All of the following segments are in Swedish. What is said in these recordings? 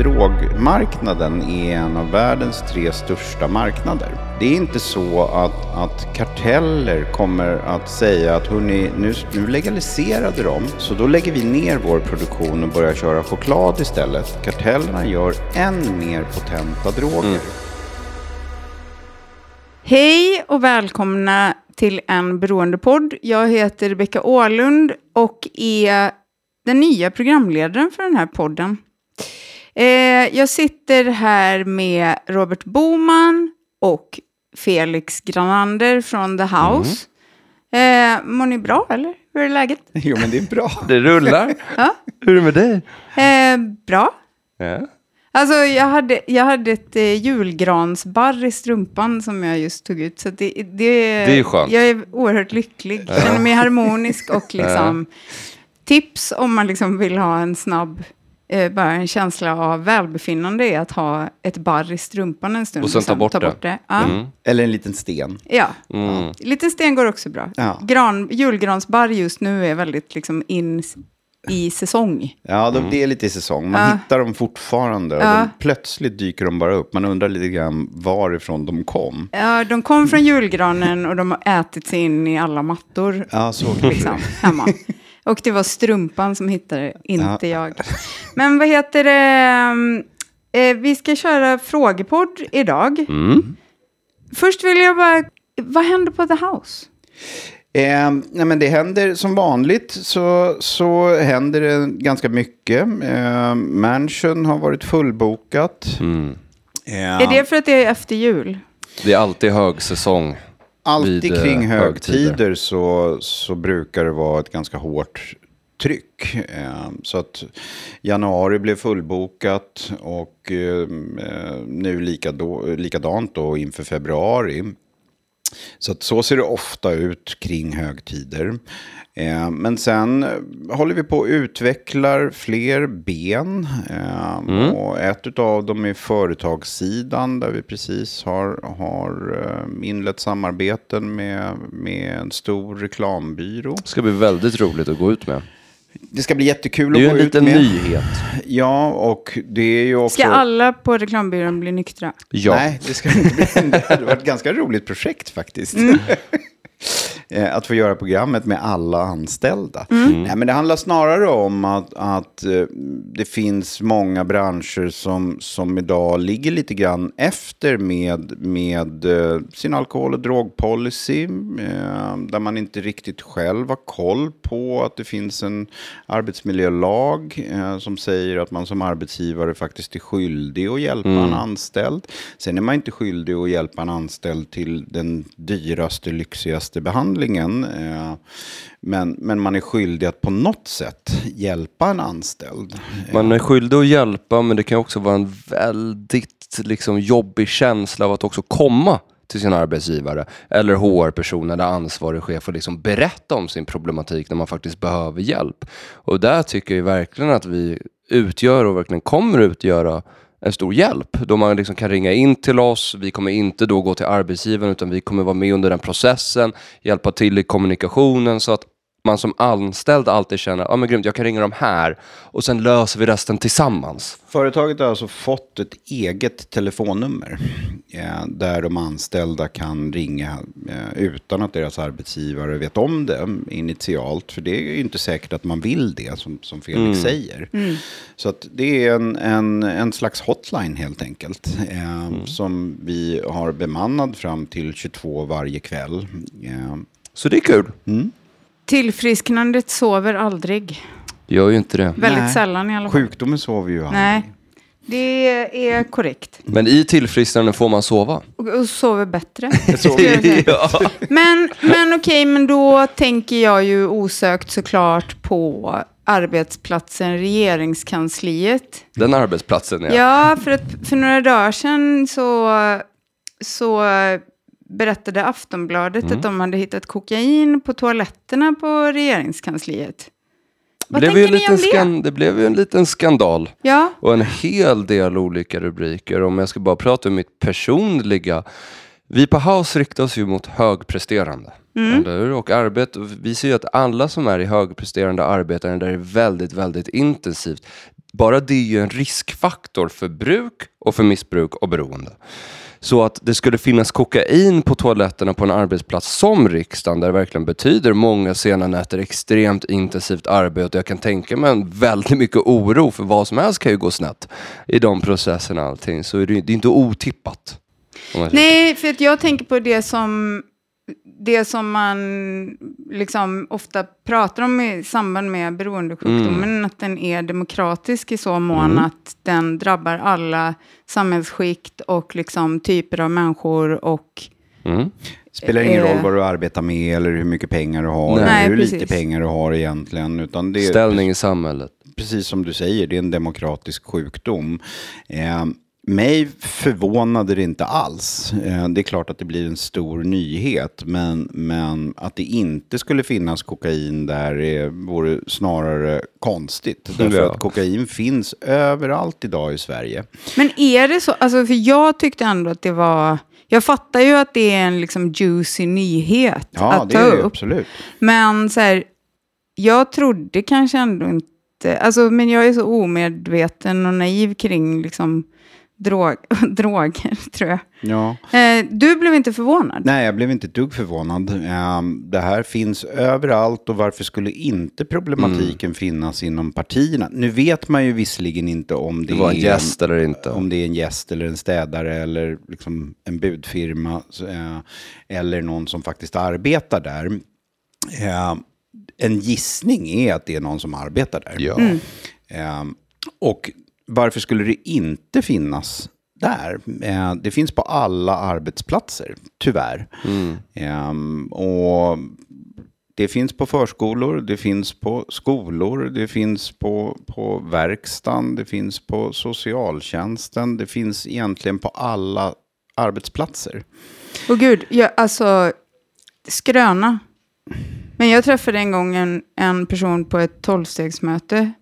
drogmarknaden är en av världens tre största marknader. Det är inte så att, att karteller kommer att säga att hörni, nu, nu legaliserade de, så då lägger vi ner vår produktion och börjar köra choklad istället. Kartellerna gör än mer potenta droger. Mm. Hej och välkomna till en beroendepodd. Jag heter Rebecka Åhlund och är den nya programledaren för den här podden. Eh, jag sitter här med Robert Boman och Felix Granander från The House. Mm. Eh, mår ni bra eller? Hur är läget? Jo men det är bra. Det rullar. ja. Hur är det med dig? Eh, bra. Ja. Alltså jag hade, jag hade ett eh, julgransbarr i strumpan som jag just tog ut. Så det, det, det är skönt. Jag är oerhört lycklig. Jag känner mig harmonisk och liksom tips om man liksom vill ha en snabb eh, bara en känsla av välbefinnande är att ha ett barr i strumpan en stund. Och sen ta bort, ta bort det. Ja. Mm. Eller en liten sten. Ja, mm. lite sten går också bra. Ja. Gran, julgransbarr just nu är väldigt liksom in i säsong. Ja, de, mm. det är lite i säsong. Man ja. hittar dem fortfarande. Och ja. de, plötsligt dyker de bara upp. Man undrar lite grann varifrån de kom. Ja, de kom från julgranen och de har ätit sig in i alla mattor. Ja, så liksom, hemma. Och det var strumpan som hittade inte ja. jag. Men vad heter det? Eh, vi ska köra frågepodd idag. Mm. Först vill jag bara, vad händer på The House? Eh, nej men det händer som vanligt så, så händer det ganska mycket. Eh, Mansion har varit fullbokat. Mm. Eh, är det för att det är efter jul? Det är alltid högsäsong. Alltid vid, kring eh, högtider, högtider så, så brukar det vara ett ganska hårt tryck. Eh, så att januari blev fullbokat och eh, nu likadant då inför februari. Så att så ser det ofta ut kring högtider. Eh, men sen håller vi på och utvecklar fler ben. Eh, mm. Och ett av dem är företagssidan där vi precis har, har eh, inlett samarbeten med, med en stor reklambyrå. Det ska bli väldigt roligt att gå ut med. Det ska bli jättekul att gå ut med. Det är ju en liten nyhet. Ja, och det är ju också... Ska alla på reklambyrån bli nyktra? Ja. Nej, det ska inte bli. Det hade varit ett ganska roligt projekt faktiskt. Mm. Eh, att få göra programmet med alla anställda. Mm. Nej, men det handlar snarare om att, att eh, det finns många branscher som, som idag ligger lite grann efter med, med eh, sin alkohol och drogpolicy. Där man inte riktigt själv har koll på att det finns en arbetsmiljölag som säger att man som arbetsgivare faktiskt är skyldig att hjälpa mm. en anställd. Sen är man inte skyldig att hjälpa en anställd till den dyraste, lyxigaste behandlingen behandlingen. Eh, men, men man är skyldig att på något sätt hjälpa en anställd. Man är skyldig att hjälpa men det kan också vara en väldigt liksom, jobbig känsla av att också komma till sin arbetsgivare eller HR-person eller ansvarig chef och liksom berätta om sin problematik när man faktiskt behöver hjälp. Och där tycker jag verkligen att vi utgör och verkligen kommer utgöra en stor hjälp. Då man liksom kan ringa in till oss. Vi kommer inte då gå till arbetsgivaren utan vi kommer vara med under den processen, hjälpa till i kommunikationen så att man som anställd alltid känner, ja ah, men grymt, jag kan ringa dem här och sen löser vi resten tillsammans. Företaget har alltså fått ett eget telefonnummer eh, där de anställda kan ringa eh, utan att deras arbetsgivare vet om det initialt. För det är ju inte säkert att man vill det, som, som Felix mm. säger. Mm. Så att det är en, en, en slags hotline helt enkelt. Eh, mm. Som vi har bemannad fram till 22 varje kväll. Eh, Så det är kul. Mm. Tillfrisknandet sover aldrig. Gör ju inte det. Väldigt Nej. sällan i alla fall. Sjukdomen sover ju aldrig. Nej, det är korrekt. Men i tillfrisknande får man sova. Och, och sover bättre. ja. Men, men okej, men då tänker jag ju osökt såklart på arbetsplatsen regeringskansliet. Den arbetsplatsen, ja. Ja, för, att, för några dagar sedan så, så berättade Aftonbladet mm. att de hade hittat kokain på toaletterna på regeringskansliet. Vad blev tänker ni om det? det blev ju en liten skandal. Ja. Och en hel del olika rubriker. Om jag ska bara prata om mitt personliga. Vi på House riktar oss ju mot högpresterande. Mm. Eller? Och arbete, vi ser ju att alla som är i högpresterande arbeten där är väldigt, väldigt intensivt. bara det är ju en riskfaktor för bruk och för missbruk och beroende. Så att det skulle finnas kokain på toaletterna på en arbetsplats som riksdagen, där det verkligen betyder många sena nätter, extremt intensivt arbete. Jag kan tänka mig en väldigt mycket oro, för vad som helst kan ju gå snett i de processerna och allting. Så är det, är inte otippat. Nej, för att jag tänker på det som, det som man liksom ofta pratar om i samband med beroendesjukdomen, att den är demokratisk i så mån att den drabbar alla samhällsskikt och liksom typer av människor och. Mm. Spelar ingen Eh. roll vad du arbetar med eller hur mycket pengar du har. Nej. eller hur lite precis. pengar du har egentligen. Utan det är, Ställning i samhället. precis som du säger, det är en demokratisk sjukdom. Eh, mig förvånade det inte alls. Eh, det är klart att det blir en stor nyhet, men, men att det inte skulle finnas kokain där är, vore snarare konstigt. Därför Ja. att kokain finns överallt idag i Sverige. Men är det så? Alltså, för jag tyckte ändå att det var... Jag fattar ju att det är en liksom juicy nyhet Ja, att det ta är det upp. absolut. Men så här, jag trodde kanske ändå inte... Alltså, men jag är så omedveten och naiv kring liksom, drog, droger, tror jag. Ja. Eh, du blev inte förvånad? Nej, jag blev inte ett dugg förvånad. Ehm, Det här finns överallt och varför skulle inte problematiken finnas inom partierna? Nu vet man ju visserligen inte om det, Det var en är gäst eller inte. om det är en gäst eller en städare eller liksom en budfirma eh, eller någon som faktiskt arbetar där. Eh, En gissning är att det är någon som arbetar där. Ja. Eh, och varför skulle det inte finnas där? Eh, det finns på alla arbetsplatser, tyvärr. Eh, och det finns på förskolor, det finns på skolor, det finns på, på verkstaden, det finns på socialtjänsten, det finns egentligen på alla arbetsplatser. Och gud, jag, alltså, skröna. Men jag träffade en gång en, en person på ett tolvstegsmöte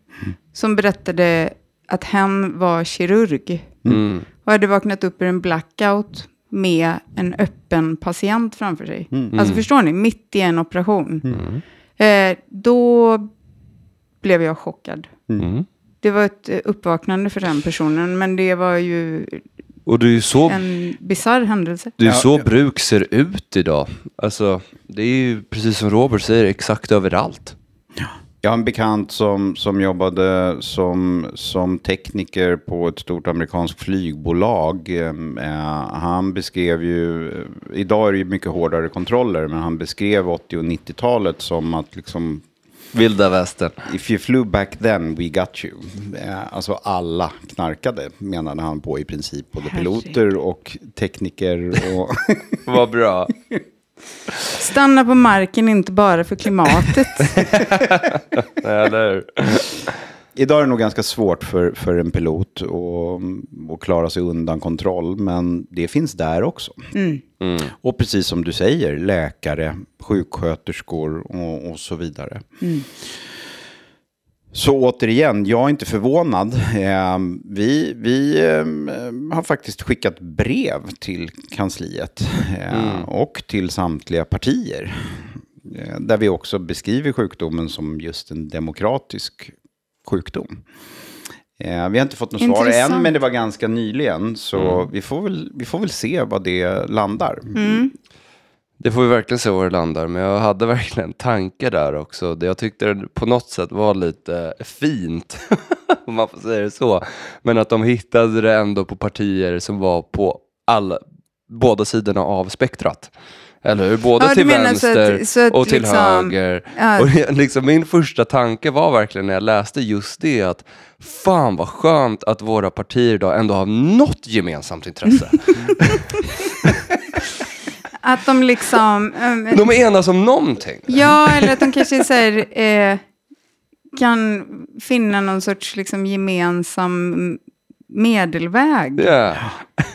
som berättade att hen var kirurg Mm. och hade vaknat upp ur en blackout med en öppen patient framför sig. Alltså förstår ni, mitt i en operation. Eh, då blev jag chockad. Mm. Det var ett eh, uppvaknande för den personen, men det var ju Och det är ju så en bizarr händelse. Det är så bruk ser ut idag. Alltså, det är ju precis som Robert säger, exakt överallt. Jag har en bekant som, som jobbade som, som tekniker på ett stort amerikanskt flygbolag. Eh, han beskrev ju, idag är det ju mycket hårdare kontroller, men han beskrev 80 och 90-talet som att liksom, Vilda västern. if you flew back then we got you. Eh, alltså alla knarkade, menade han på i princip, både piloter och tekniker. Och Vad bra. Stanna på marken, inte bara för klimatet. Eller hur? Idag är det nog ganska svårt för, för en pilot att, att klara sig undan kontroll, men det finns där också. Mm. Och precis som du säger, läkare, sjuksköterskor och, och så vidare. Så återigen, jag är inte förvånad. Eh, vi vi eh, har faktiskt skickat brev till kansliet eh, och till samtliga partier. Eh, där vi också beskriver sjukdomen som just en demokratisk sjukdom. Vi har inte fått något svar än, Intressant. men det var ganska nyligen. Så vi, får väl, vi får väl se vad det landar. Det får vi verkligen se var det landar, men jag hade verkligen en tanke där också. Jag tyckte det på något sätt var lite fint, om man får säga det så. Men att de hittade det ändå på partier som var på alla, båda sidorna av spektrat. Eller hur? Både Ja, till menar så att- vänster så att och till liksom- höger. Ja. Och liksom min första tanke var verkligen när jag läste just det att fan vad skönt att våra partier idag ändå har något gemensamt intresse. Att de liksom... ehm, De enas om någonting. ja, eller att de kanske så här, eh, kan finna någon sorts liksom, gemensam medelväg. Ja.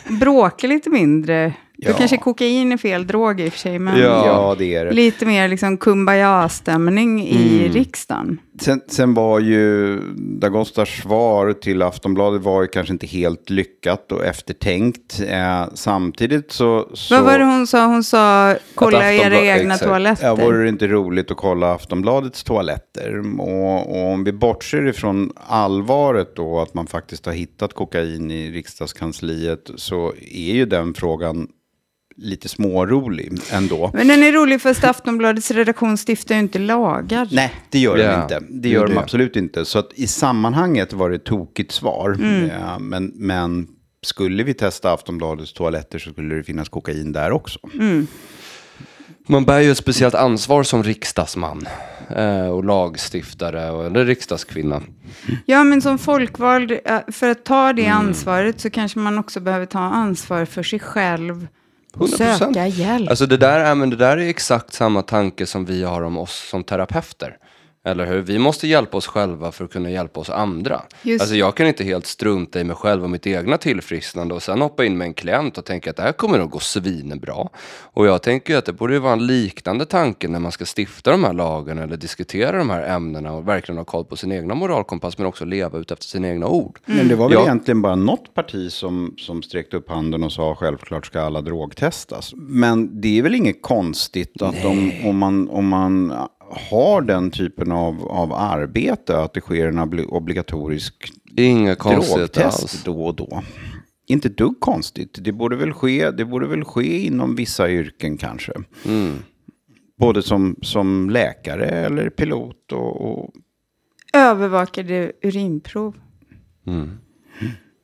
Bråka lite mindre. Då Ja. kanske kokain är fel drog i och för sig, men Ja. Ja, det är det. lite mer liksom kumbaya-stämning i riksdagen. Sen, sen var ju Dagostars svar till Aftonbladet var ju kanske inte helt lyckat och eftertänkt. Eh, samtidigt så... så Vad var det hon sa? Hon sa kolla era egna exakt. toaletter. Ja, vore det inte roligt att kolla Aftonbladets toaletter? Och, och om vi bortser ifrån allvaret då, att man faktiskt har hittat kokain i riksdagskansliet, så är ju den frågan lite smårolig ändå. Men den är rolig för Aftonbladets redaktion stiftar ju inte lagar. Nej, det gör Ja, de inte. Det det gör är de det. absolut inte. Så att i sammanhanget var det ett tokigt svar. Mm. Ja, men, men skulle vi testa Aftonbladets toaletter så skulle det finnas kokain där också. Mm. Man bär ju ett speciellt ansvar som riksdagsman eh, och lagstiftare och, eller riksdagskvinna. Ja, men som folkvald, eh, för att ta det Mm. ansvaret så kanske man också behöver ta ansvar för sig själv 100%. söka hjälp. Alltså det där, är, men det där är exakt samma tanke som vi har om oss som terapeuter. Eller hur? Vi måste hjälpa oss själva för att kunna hjälpa oss andra. Just Alltså jag kan inte helt strunta i mig själv och mitt egna tillfrisknande och sen hoppa in med en klient och tänka att det här kommer att gå svinbra. Och jag tänker ju att det borde vara en liknande tanke när man ska stifta de här lagarna eller diskutera de här ämnena och verkligen ha koll på sin egna moralkompass men också leva ut efter sina egna ord. Men det var väl Ja. egentligen bara något parti som, som sträckte upp handen och sa självklart ska alla drogtestas. Men det är väl inget konstigt att om, om, man, om man har den typen av, av arbete, att det sker en obli- obligatorisk Inga konstigheter alls. drogtest då och då. Inte ett dugg konstigt. Det borde väl ske, det borde väl ske inom vissa yrken kanske. Mm. Både som, som läkare eller pilot och, och Övervakade urinprov.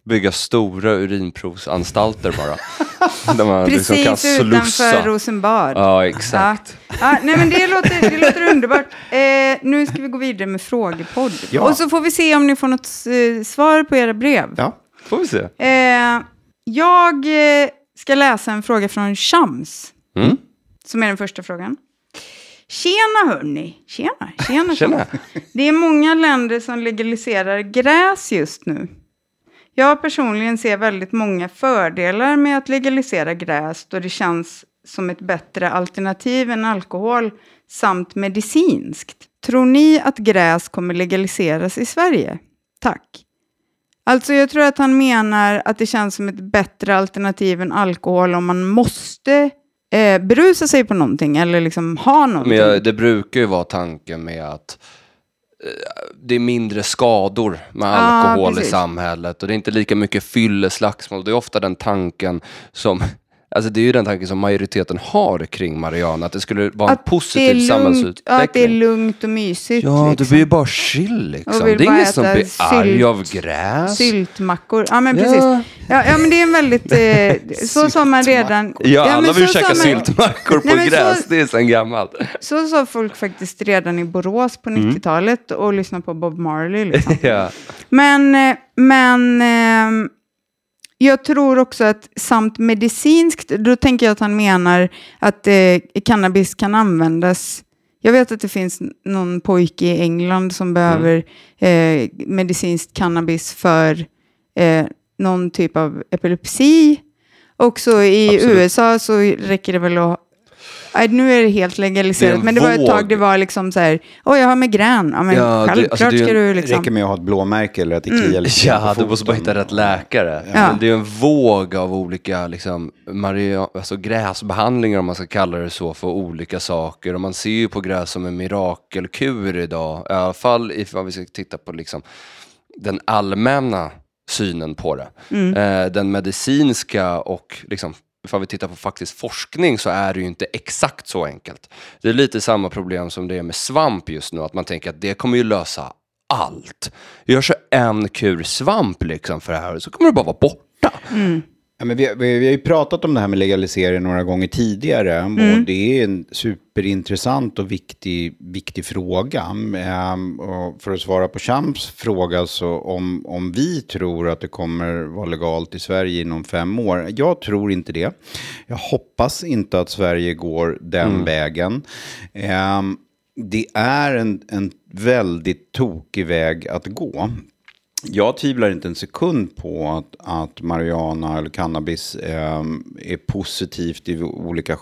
Bygga stora urinprovsanstalter bara. där man liksom kan Precis utanför slussa. Rosenbad. Ja, exakt. Ja. Ja, nej, men det låter, det låter underbart. Eh, nu ska vi gå vidare med frågepodd. Ja. Och så får vi se om ni får något eh, svar på era brev. ja. Får vi se. Eh, jag eh, ska läsa en fråga från Shams, Mm. som är den första frågan. Tjena hörni! Tjena, tjena, Tjena. Det är många länder som legaliserar gräs just nu. Jag personligen ser väldigt många fördelar med att legalisera gräs då det känns som ett bättre alternativ än alkohol samt medicinskt. Tror ni att gräs kommer legaliseras i Sverige? Tack. Alltså jag tror att han menar att det känns som ett bättre alternativ än alkohol om man måste eh, berusa sig på någonting eller liksom ha någonting. Men jag, det brukar ju vara tanken med att det är mindre skador med Ja, alkohol i precis. samhället och det är inte lika mycket fylleslagsmål. Det är ofta den tanken som Alltså det är ju den tanken som majoriteten har kring Mariana, att det skulle vara en Att det är positiv lugnt, samhällsutveckling. ja, att det är lugnt och mysigt. Ja, det liksom. blir ju bara chill liksom. Det är ingen som blir arg sylt- av gräs. Syltmackor. Ja, men Ja. precis. Ja, ja, men det är en väldigt... Eh, så sa man redan... Ja, men alla vill käka man- syltmackor på Nej, men så- gräs, det är sen gammalt. Så sa folk faktiskt redan i Borås på 90-talet och lyssnade på Bob Marley. Liksom. ja. Men, eh, men ehm, jag tror också att samt medicinskt, då tänker jag att han menar att eh, cannabis kan användas. Jag vet att det finns någon pojke i England som behöver eh, medicinskt cannabis för eh, någon typ av epilepsi. Också i Absolut. USA så räcker det väl att Nej, nu är det helt Det legaliserat, en men det var ett tag det var liksom så här, åh jag har migrän, ja men Ja, det- självklart alltså, det ska du Det liksom. räcker med att ha ett blåmärke eller att det kliar lite Ja, du måste bara hitta rätt läkare. Ja. Men Det är en våg av olika liksom, maria- alltså gräsbehandlingar, om man ska kalla det så, för olika saker. Och man ser ju på gräs som en mirakelkur idag. I alla fall ifall vi ska titta på liksom, den allmänna synen på det. Eh, den medicinska och liksom, ifall vi tittar på faktisk forskning så är det ju inte exakt så enkelt. Det är lite samma problem som det är med svamp just nu, att man tänker att det kommer ju lösa allt. Gör så en kur svamp liksom för det här så kommer det bara vara borta. Mm. Ja, men vi, vi, vi har ju pratat om det här med legalisering några gånger tidigare och det är en superintressant och viktig, viktig fråga. Ehm, och för att svara på Champs fråga så om, om vi tror att det kommer vara legalt i Sverige inom fem år. Jag tror inte det. Jag hoppas inte att Sverige går den vägen. Ehm, det är en, en väldigt tokig väg att gå. Jag tvivlar inte en sekund på att, att marijuana eller cannabis eh, är positivt i olika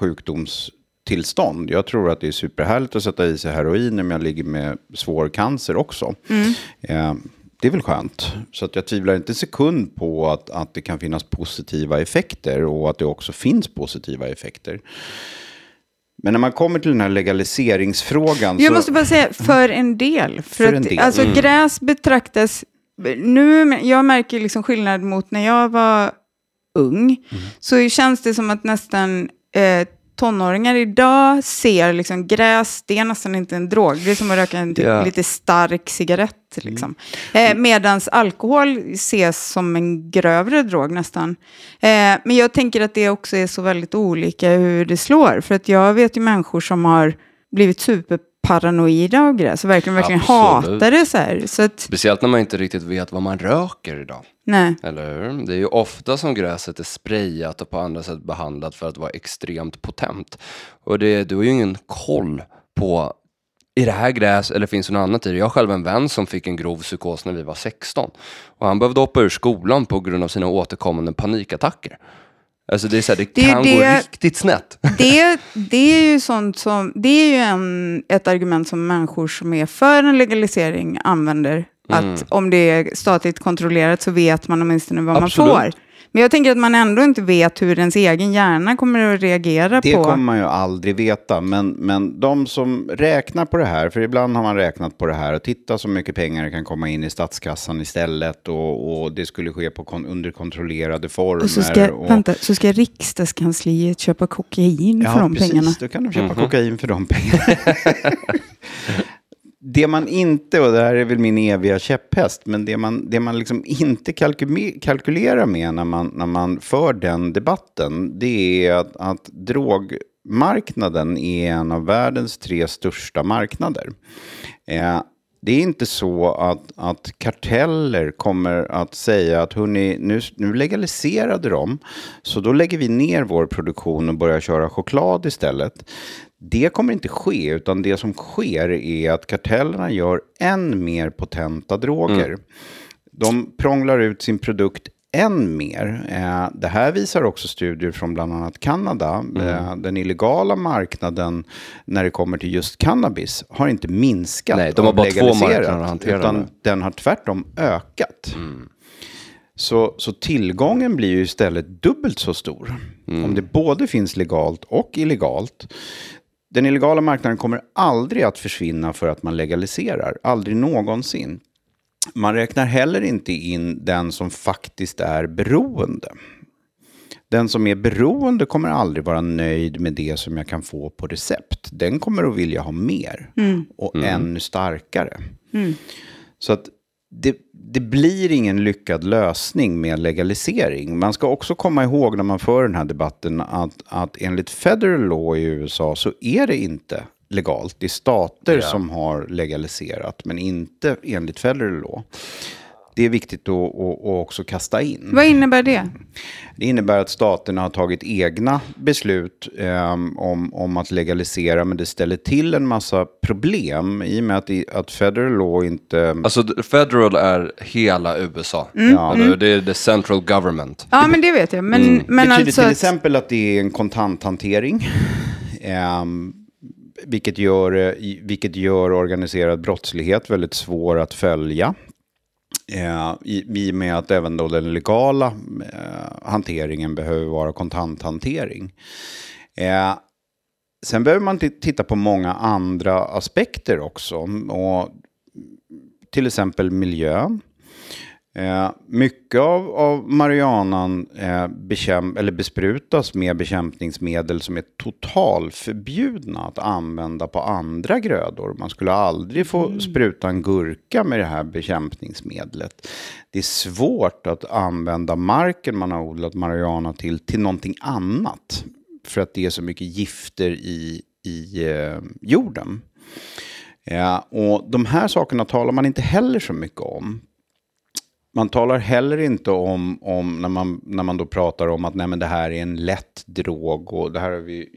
tillstånd. Jag tror att det är superhärligt att sätta i sig heroin om jag ligger med svår cancer också. Eh, det är väl skönt. Så att jag tvivlar inte en sekund på att, att det kan finnas positiva effekter och att det också finns positiva effekter. Men när man kommer till den här legaliseringsfrågan. Jag så... måste bara säga, för en del. För, För att, en del. Alltså Mm. gräs betraktas... Nu, jag märker liksom skillnad mot när jag var ung. Mm. Så känns det som att nästan eh, tonåringar idag ser liksom gräs, det är nästan inte en drog. Det är som att röka en typ, Ja. lite stark cigarett. Mm. Liksom. Eh, Medan alkohol ses som en grövre drog nästan. Eh, men jag tänker att det också är så väldigt olika hur det slår. För att jag vet ju människor som har blivit superparanoida av gräs och verkligen, verkligen Absolut. hatar det så här. Så att, Speciellt när man inte riktigt vet vad man röker idag. nej. Eller hur? Det är ju ofta som gräset är sprayat och på andra sätt behandlat för att vara extremt potent. Och det, du har ju ingen koll på i det här gräs eller finns det något annat i det? Jag har själv en vän som fick en grov psykos när vi var 16. Och han behövde hoppa ur skolan på grund av sina återkommande panikattacker. Alltså det är så här, det, Det kan det- gå riktigt snett. Det, det är ju sånt som, det är ju en, ett argument som människor som är för en legalisering använder. Mm. Att om det är statligt kontrollerat så vet man åtminstone vad Absolut. man får. Men jag tänker att man ändå inte vet hur ens egen hjärna kommer att reagera Det på. kommer man ju aldrig veta, men, men de som räknar på det här, för ibland har man räknat på det här och titta så mycket pengar det kan komma in i statskassan istället och, och det skulle ske på kon, under kontrollerade former. Och så ska, och, vänta, så ska riksdagskansliet köpa kokain för ja, de precis, pengarna. då kan de köpa kokain för de pengarna. det man inte, och det här är väl min eviga käpphäst, men det man, det man liksom inte kalkylerar med när man, när man för den debatten, det är att, att drogmarknaden är en av världens tre största marknader. Eh, det är inte så att, att karteller kommer att säga att hörni, nu, nu legaliserade de, så då lägger vi ner vår produktion och börjar köra choklad istället. Det kommer inte ske, utan det som sker är att kartellerna gör än mer potenta droger. De prånglar ut sin produkt än mer. Eh, det här visar också studier från bland annat Kanada. Eh, den illegala marknaden när det kommer till just cannabis har inte minskat. Nej, de har bara två marknader att hantera Utan den har tvärtom ökat. Så, så tillgången blir ju istället dubbelt så stor. Om det både finns legalt och illegalt. Den illegala marknaden kommer aldrig att försvinna för att man legaliserar. Aldrig någonsin. Man räknar heller inte in den som faktiskt är beroende. Den som är beroende kommer aldrig vara nöjd med det som jag kan få på recept. Den kommer att vilja ha mer och ännu starkare. Så att det, det blir ingen lyckad lösning med legalisering. Man ska också komma ihåg när man för den här debatten att, att enligt federal law i USA så är det inte legalt. Det är stater Ja. som har legaliserat, men inte enligt federal law. Det är viktigt att, också kasta in. Vad innebär det? Det innebär att staterna har tagit egna beslut ehm, om, om att legalisera, men det ställer till en massa problem i och med att, att federal law inte... Alltså federal är hela USA. Mm. Ja. Eller Det är the central government. Ja, men det vet jag. Men, Mm. men betyder alltså... till att- exempel att det är en kontanthantering. ehm, vilket, gör, vilket gör organiserad brottslighet väldigt svår att följa. Eh, i, I och med att även då den legala eh, hanteringen behöver vara kontanthantering. Eh, sen behöver man titta på många andra aspekter också. Och till exempel miljön. Eh, mycket av, av marijuanan eh, bekämp- eller besprutas med bekämpningsmedel som är totalförbjudna att använda på andra grödor. Man skulle aldrig få spruta en gurka med det här bekämpningsmedlet. Det är svårt att använda marken man har odlat marijuana till till någonting annat. För att det är så mycket gifter i, i eh, jorden. Ja, och de här sakerna talar man inte heller så mycket om. Man talar heller inte om, om när, man, när man då pratar om att nej, men det här är en lätt drog och det här har vi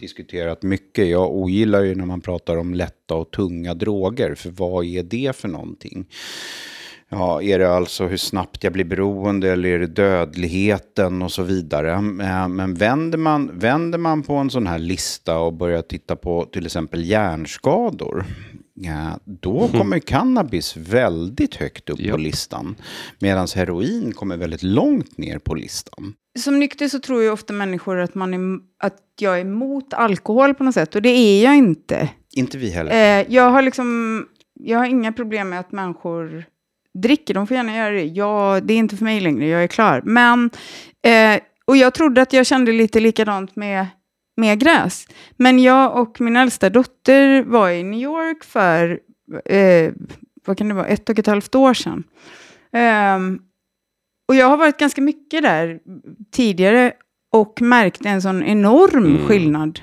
diskuterat mycket. Jag ogillar ju när man pratar om lätta och tunga droger, för vad är det för någonting? Ja, är det alltså hur snabbt jag blir beroende eller är det dödligheten och så vidare. Eh, Men vänder man, vänder man på en sån här lista och börjar titta på till exempel hjärnskador, ja, då kommer cannabis väldigt högt upp Ja. på listan. Medan heroin kommer väldigt långt ner på listan. Som nykter så tror ju ofta människor att, man är, att jag är emot alkohol på något sätt. Och det är jag inte. Inte vi heller. Eh, jag har liksom, jag har inga problem med att människor dricker. De får gärna göra det. Jag, det är inte för mig längre, jag är klar. Men, eh, och jag trodde att jag kände lite likadant med, med gräs. Men jag och min äldsta dotter var i New York för, eh, vad kan det vara, ett och ett halvt år sedan. Ehm, och jag har varit ganska mycket där tidigare och märkt en sån enorm Mm. skillnad.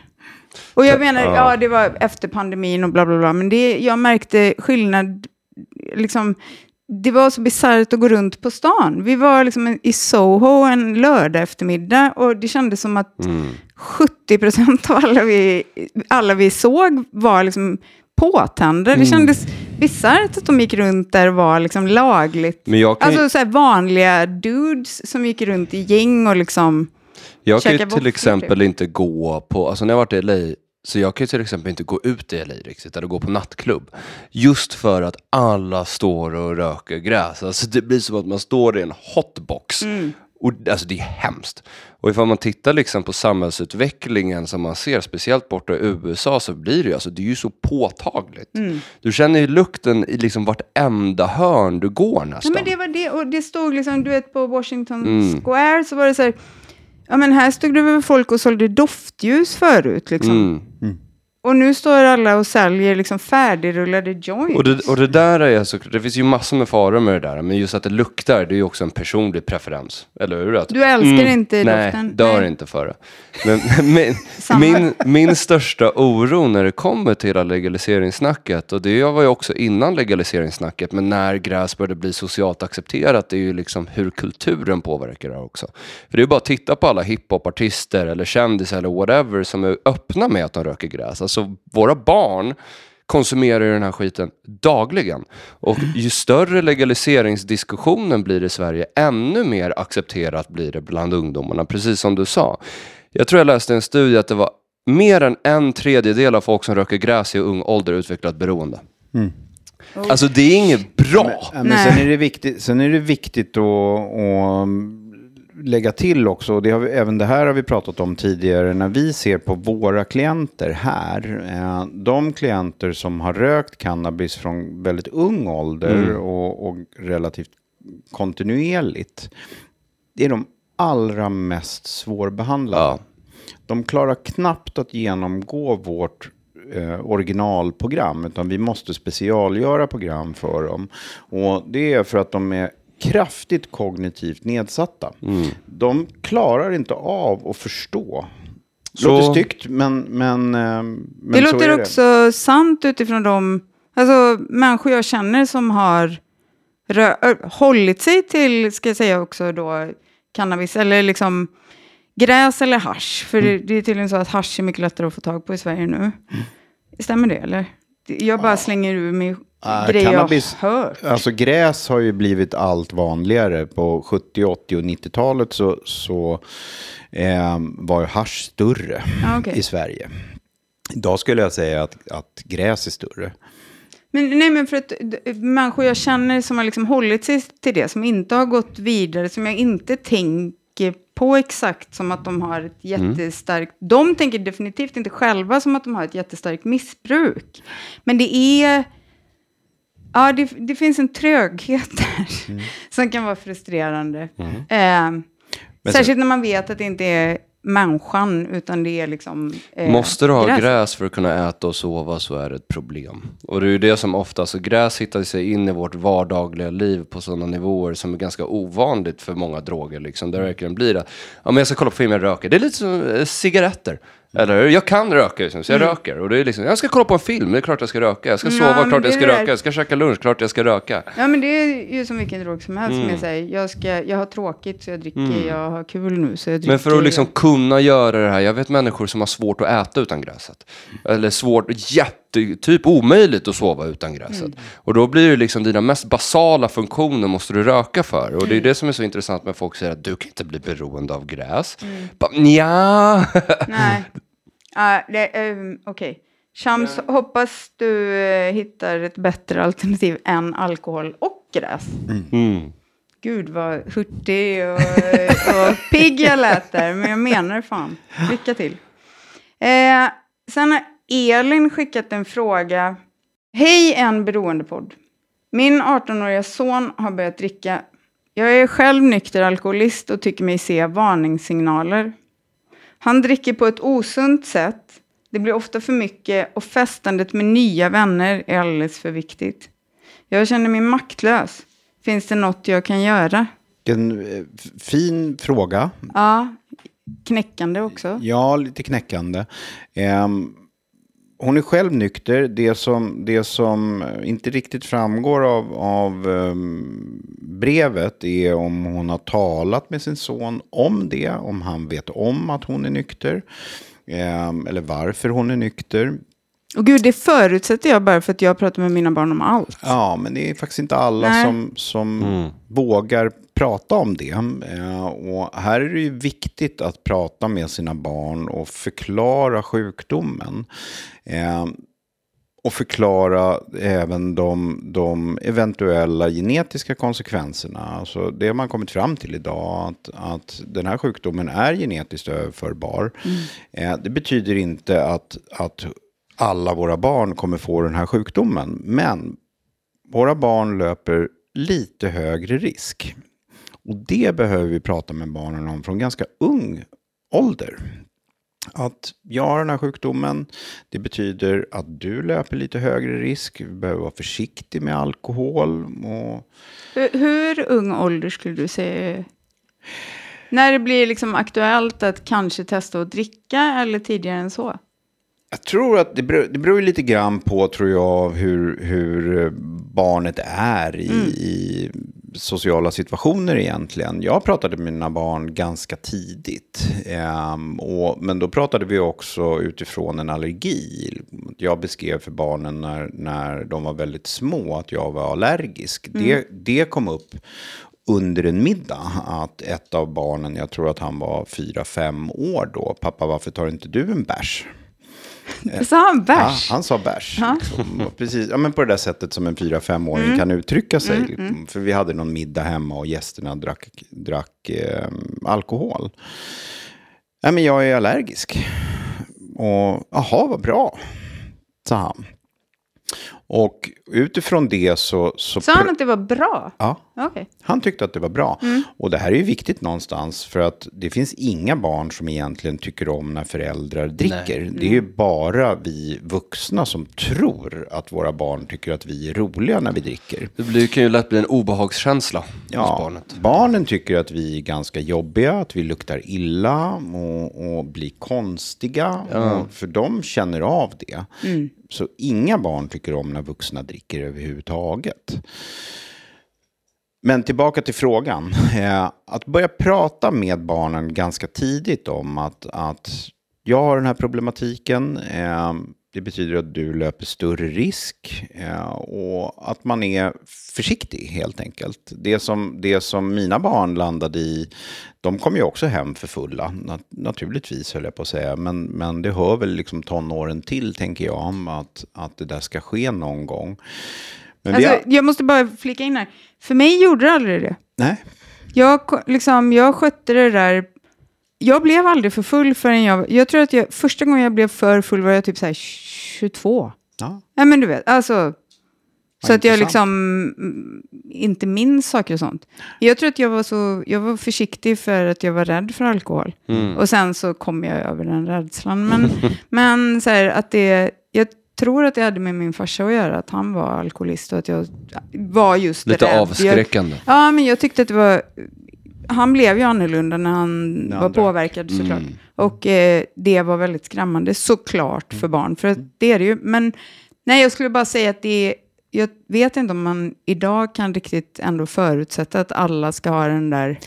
Och jag menar, Ja. ja det var efter pandemin och bla bla bla, men det, jag märkte skillnad, liksom, det var så bisarrt att gå runt på stan. Vi var liksom i Soho en lördag eftermiddag och det kändes som att Mm. 70 procent av alla vi, alla vi såg var liksom påtända. Mm. Det kändes bisarrt att de gick runt där och var liksom lagligt. Men jag kan, Alltså så här vanliga dudes som gick runt i gäng och liksom... jag kan ju till exempel inte gå på, alltså när jag varit i LA, så jag kan ju till exempel inte gå ut i LA riktigt, eller gå på nattklubb. Just för att alla står och röker gräs. Alltså det blir som att man står i en hotbox. Och, alltså det är hemskt. Och ifall man tittar liksom på samhällsutvecklingen som man ser, speciellt borta i USA, så blir det ju, alltså, det är ju så påtagligt. Du känner ju lukten i liksom vartenda hörn du går Ja, nästan. men det var det, och det stod liksom, du vet på Washington Mm. Square så var det så här, ja men här stod det väl folk och sålde doftljus förut liksom. Mm. Och nu står alla och säljer liksom färdigrullade joints. Och det, och det där är alltså, det finns ju massor med faror med det där, men just att det luktar, det är ju också en personlig preferens. Eller hur? Att, Du älskar inte nej, doften? dör Nej. inte för det. Men, Samma. min, min största oro när det kommer till hela legaliseringssnacket, och det var ju också innan legaliseringssnacket, men när gräs började bli socialt accepterat, det är ju liksom hur kulturen påverkar det också. För det är ju bara att titta på alla hiphopartister eller kändisar eller whatever som är öppna med att de röker gräs. Alltså våra barn konsumerar ju den här skiten dagligen. Och ju större legaliseringsdiskussionen blir i Sverige, ännu mer accepterat blir det bland ungdomarna, precis som du sa. Jag tror jag läste en studie att det var mer än en tredjedel av folk som röker gräs i ung ålder utvecklat beroende. Alltså det är inget bra. Men Nej. sen är det viktigt, sen är det viktigt att, att lägga till också, och det har vi, även det här har vi pratat om tidigare, när vi ser på våra klienter här, eh, de klienter som har rökt cannabis från väldigt ung ålder och, och relativt kontinuerligt, det är de allra mest svårbehandlade. Ja. De klarar knappt att genomgå vårt eh, originalprogram, utan vi måste specialgöra program för dem. Och det är för att de är kraftigt kognitivt nedsatta. De klarar inte av att förstå. Det Så- låter styggt, men, men, eh, men det så låter är det. också sant utifrån de alltså, människor jag känner som har rö- hållit sig till, ska jag säga också då, cannabis eller liksom gräs eller hasch. För Mm. det, det är tydligen så att hasch är mycket lättare att få tag på i Sverige nu. Stämmer det eller? Jag bara slänger ur mig Ah, grejer cannabis- jag hört. Alltså gräs har ju blivit allt vanligare. På 70, 80 och 90-talet så, så eh, var hasch större Ja, okej. i Sverige. Idag skulle jag säga att, att gräs är större. Men, nej, men för att människor jag känner som har liksom hållit sig till det, som inte har gått vidare, som jag inte tänker på exakt som att de har ett jättestarkt... De tänker definitivt inte själva som att de har ett jättestarkt missbruk. Men det är... Ja, det, det finns en tröghet där som kan vara frustrerande. Eh, särskilt när man vet att det inte är människan, utan det är liksom... eh, Måste du ha gräs. gräs för att kunna äta och sova så är det ett problem. Och det är ju det som ofta, så gräs hittar sig in i vårt vardagliga liv på sådana nivåer som är ganska ovanligt för många droger. Liksom, där det verkligen blir det. Ja, men jag ska kolla på film, jag röker. Det är lite som eh, cigaretter. Eller jag kan röka, liksom, så jag röker. Och det är liksom, jag ska kolla på en film, det är klart jag ska röka. Jag ska Mm. Ja, sova, men klart jag ska röka. Jag ska käka lunch, klart jag ska röka. Ja, men det är ju som vilken drog som helst Mm. som jag säger. Jag, ska, jag har tråkigt så jag dricker, jag har kul nu så jag dricker. Men för att liksom kunna göra det här, jag vet människor som har svårt att äta utan gräset. Eller svårt, jätte, typ omöjligt att sova utan gräset. Och då blir det liksom dina mest basala funktioner måste du röka för. Och det är det som är så intressant med folk säger att du kan inte bli beroende av gräs. Bara, Nja. Nej. Ja, det, um, Okej. Shams, hoppas du eh, hittar ett bättre alternativ än alkohol och gräs. Mm. Gud vad hurtig och, och pigg jag lät där, men jag menar fan. Lycka till. Eh, sen Elin skickat en fråga. Hej en beroendepodd. Min 18-åriga son har börjat dricka. Jag är själv nykter alkoholist och tycker mig se varningssignaler. Han dricker på ett osunt sätt. Det blir ofta för mycket och festandet med nya vänner är alldeles för viktigt. Jag känner mig maktlös. Finns det något jag kan göra? En eh, fin fråga. Ja, knäckande också. Ja, lite knäckande. Ehm, hon är själv nykter. Det som, det som inte riktigt framgår av, av ehm, brevet är om hon har talat med sin son om det. Om han vet om att hon är nykter. Ehm, eller varför hon är nykter. Och gud, det förutsätter jag bara för att jag pratar med mina barn om allt. Ja, men det är faktiskt inte alla Nej. som, som vågar prata om det. Eh, och här är det ju viktigt att prata med sina barn och förklara sjukdomen. Eh, och förklara även de, de eventuella genetiska konsekvenserna. Alltså det har man kommit fram till idag, att, att den här sjukdomen är genetiskt överförbar. Eh, det betyder inte att, att alla våra barn kommer få den här sjukdomen. Men våra barn löper lite högre risk. Och det behöver vi prata med barnen om från ganska ung ålder. Att jag har den här sjukdomen, det betyder att du löper lite högre risk. Vi behöver vara försiktig med alkohol. Och Hur, hur ung ålder skulle du säga? När det blir liksom aktuellt att kanske testa att dricka eller tidigare än så? Jag tror att det beror, det beror lite grann på, tror jag, hur, hur eh, barnet är i, i sociala situationer egentligen. Jag pratade med mina barn ganska tidigt. Ehm, och, men då pratade vi också utifrån en allergi. Jag beskrev för barnen när, när de var väldigt små att jag var allergisk. Det, det kom upp under en middag att ett av barnen, jag tror att han var fyra fem år då, pappa varför tar inte du en bärs? Sa han Ja, bärs? han sa bärs. Liksom. Och Precis, ja, men på det där sättet som en fyra femåring kan uttrycka sig. liksom. För vi hade någon middag hemma och gästerna drack, drack eh, alkohol. Ja, men jag är allergisk. Och jaha, vad bra, sa han. Och utifrån det så... så Sa han att det var bra? Ja. Okej. Han tyckte att det var bra. Och det här är ju viktigt någonstans för att det finns inga barn som egentligen tycker om när föräldrar dricker. Det är ju bara vi vuxna som tror att våra barn tycker att vi är roliga när vi dricker. Det blir, kan ju lätt bli en obehagskänsla hos Ja, barnet. barnen tycker att vi är ganska jobbiga, att vi luktar illa och, och blir konstiga. Och, för de känner av det. Så inga barn tycker om när vuxna dricker överhuvudtaget. Men tillbaka till frågan. Eh, att börja prata med barnen ganska tidigt om att, att jag har den här problematiken. Eh, det betyder att du löper större risk eh, och att man är försiktig helt enkelt. Det som, det som mina barn landade i, de kom ju också hem för fulla, nat- naturligtvis höll jag på att säga. Men, men det hör väl liksom tonåren till, tänker jag, om att, att det där ska ske någon gång. Men Alltså, har, jag måste bara flika in här. För mig gjorde det aldrig det. nej, Jag, liksom, jag skötte det där. Jag blev aldrig för full förrän jag... Jag tror att jag, första gången jag blev för full var jag typ så här 22. ja, Nej, men du vet, alltså... Så att jag liksom mm, inte minns saker och sånt. Jag tror att jag var så, jag var försiktig för att jag var rädd för alkohol. Och sen så kom jag över den rädslan. Men, men så här att det, jag tror att det hade med min farsa att göra, att han var alkoholist och att jag var just Lite rädd. Jag, avskräckande. ja, men jag tyckte att det var, han blev ju annorlunda när han När han var drack. påverkad såklart. Och eh, det var väldigt skrämmande såklart för barn, för det är det ju. Men nej, jag skulle bara säga att det jag vet inte om man idag kan riktigt ändå förutsätta att alla ska ha den där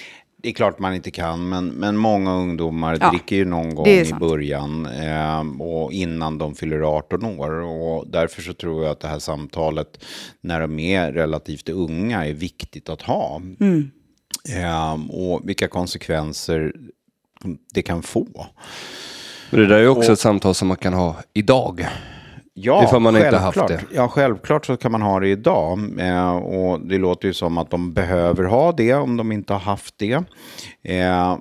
Det är klart man inte kan, men, men många ungdomar Ja, dricker ju någon gång i början eh, och innan de fyller 18 år. Och därför så tror jag att det här samtalet när de är relativt unga är viktigt att ha. Mm. Eh, och vilka konsekvenser det kan få. Men det där är ju också Och- ett samtal som man kan ha idag. Ja, Ifall man inte haft självklart. Ja, självklart så kan man ha det idag. Eh, och det låter ju som att de behöver ha det om de inte har haft det. Eh,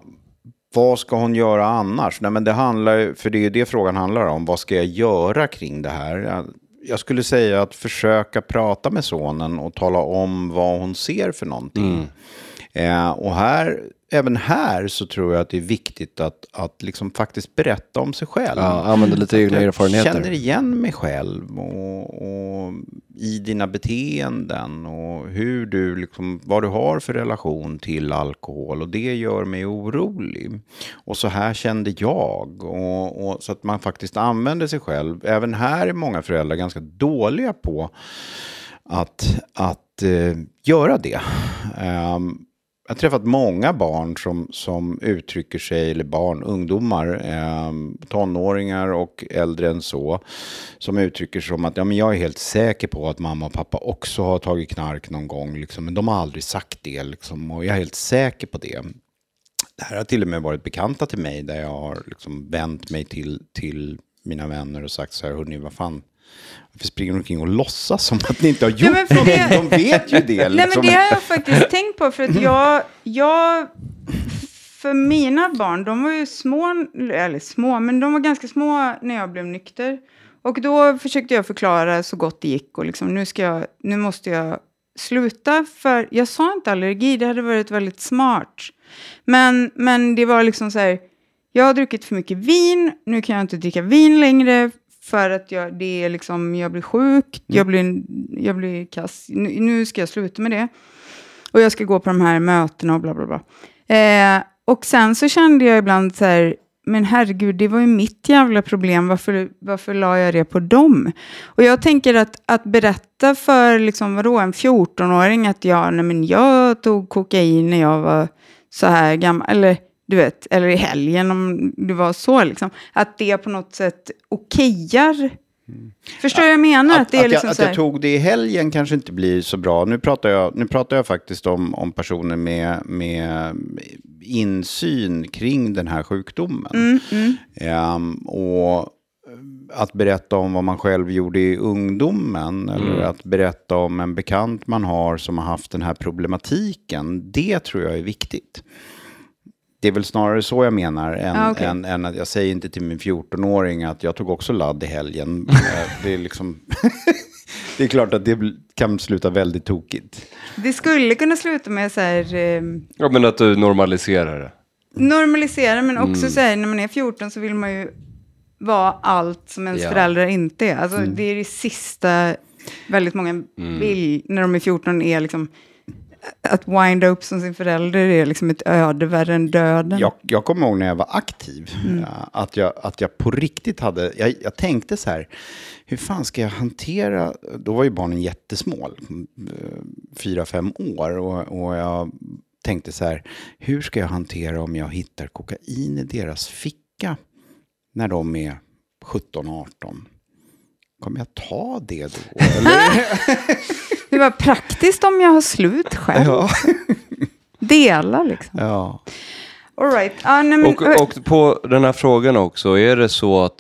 vad ska hon göra annars? Nej, men det handlar, för det är ju det frågan handlar om. Vad ska jag göra kring det här? Jag, skulle säga att försöka prata med sonen och tala om vad hon ser för någonting. Eh, och här, även här så tror jag att det är viktigt att, att liksom faktiskt berätta om sig själv. Ja, använda lite egna erfarenheter. känner igen mig själv och, och i dina beteenden och hur du liksom, vad du har för relation till alkohol och det gör mig orolig. Och så här kände jag. Och, och, så att man faktiskt använder sig själv. Även här är många föräldrar ganska dåliga på att, att eh, göra det. Ehm, jag har träffat många barn som, som uttrycker sig, eller barn, ungdomar, eh, tonåringar och äldre än så, som uttrycker sig som att ja, men jag är helt säker på att mamma och pappa också har tagit knark någon gång, liksom, men de har aldrig sagt det, liksom, och jag är helt säker på det. Det här har till och med varit bekanta till mig där jag har liksom vänt mig till, till mina vänner och sagt så här, hörni, vad fan, varför springer ni omkring och låtsas som att ni inte har gjort det- De vet ju det. Nej, men liksom. det har jag faktiskt tänkt på. För att jag, jag, för mina barn, de var ju små, eller små, men de var ganska små när jag blev nykter. Och då försökte jag förklara så gott det gick. Och liksom, nu, ska jag, nu måste jag sluta. För jag sa inte allergi, det hade varit väldigt smart. Men, men det var liksom så här, jag har druckit för mycket vin, nu kan jag inte dricka vin längre. För att jag, det är liksom, jag blir sjuk, jag, blir, jag blir kass. Nu, nu ska jag sluta med det. Och jag ska gå på de här mötena och bla bla bla. Eh, och sen så kände jag ibland så här, men herregud, det var ju mitt jävla problem, varför, varför la jag det på dem? Och jag tänker att, att berätta för liksom, vadå, en 14-åring att jag, nej, men jag tog kokain när jag var så här gammal, eller du vet, eller i helgen om det var så, liksom, att det på något sätt okejar. Förstår jag menar? Att, Att, det är att, liksom jag, att jag tog det i helgen kanske inte blir så bra. Nu pratar jag, nu pratar jag faktiskt om, om personer med, med insyn kring den här sjukdomen. Mm, mm. Ehm, och att berätta om vad man själv gjorde i ungdomen eller att berätta om en bekant man har som har haft den här problematiken, det tror jag är viktigt. Det är väl snarare så jag menar än, Ja, okej. än, än att jag säger inte till min 14-åring att jag tog också ladd i helgen. Det, är liksom det är klart att det kan sluta väldigt tokigt. Det skulle kunna sluta med så här, eh, Ja, men att du normaliserar det. normalisera, men också Mm. så här, när man är 14 så vill man ju vara allt som ens Ja. föräldrar inte är. Alltså, Mm. Det är det sista väldigt många vill när de är 14, är liksom att winda upp som sin förälder är liksom ett öde värre än döden. Jag, jag kommer ihåg när jag var aktiv, Mm. att, jag, att jag på riktigt hade, jag, jag tänkte så här, hur fan ska jag hantera, då var ju barnen jättesmå, eh, fyra, fem år, och, och jag tänkte så här, hur ska jag hantera om jag hittar kokain i deras ficka när de är 17, 18? Kommer jag ta det då? Det var praktiskt om jag har slut själv. ja. Dela liksom. ja. All right. Ah, nej, men, Och, och på den här frågan också, är det så att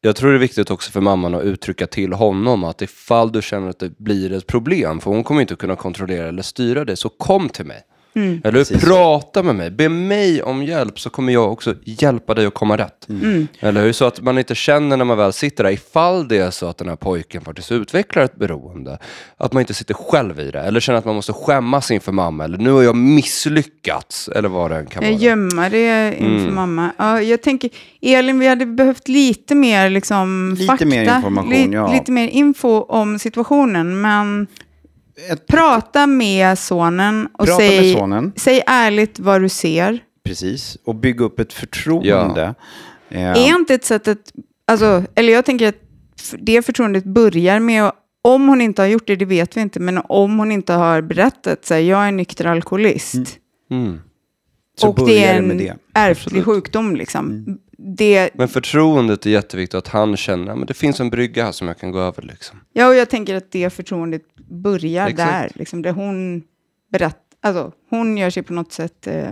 jag tror det är viktigt också för mamman att uttrycka till honom att ifall du känner att det blir ett problem, för hon kommer inte kunna kontrollera eller styra det, så kom till mig. Mm. Eller Precis så. prata med mig, be mig om hjälp så kommer jag också hjälpa dig att komma rätt. Mm. Eller hur? Så att man inte känner när man väl sitter där, ifall det är så att den här pojken faktiskt utvecklar ett beroende, att man inte sitter själv i det. Eller känner att man måste skämmas inför mamma, eller nu har jag misslyckats, eller vad det än kan Jag vara. gömma det inför Mm. mamma. Ja, jag tänker, Elin, vi hade behövt lite mer liksom, Lite fakta. mer information, Li- ja. Lite mer info om situationen. Men Ett, prata med sonen och Prata säg, med sonen. säg ärligt vad du ser. Precis, och bygga upp ett förtroende. Eh, Är inte ett sätt att... Alltså, eller jag tänker att det förtroendet börjar med att om hon inte har gjort det, det vet vi inte, men om hon inte har berättat, så här, jag är nykter alkoholist. Mm. Så och det är en det. ärftlig Absolut. sjukdom. Liksom. Det, Men förtroendet är jätteviktigt, att han känner att det finns en brygga här som jag kan gå över. Liksom. ja, och jag tänker att det förtroendet börjar Exakt. där. Liksom, där hon berättar, alltså hon gör sig på något sätt, eh,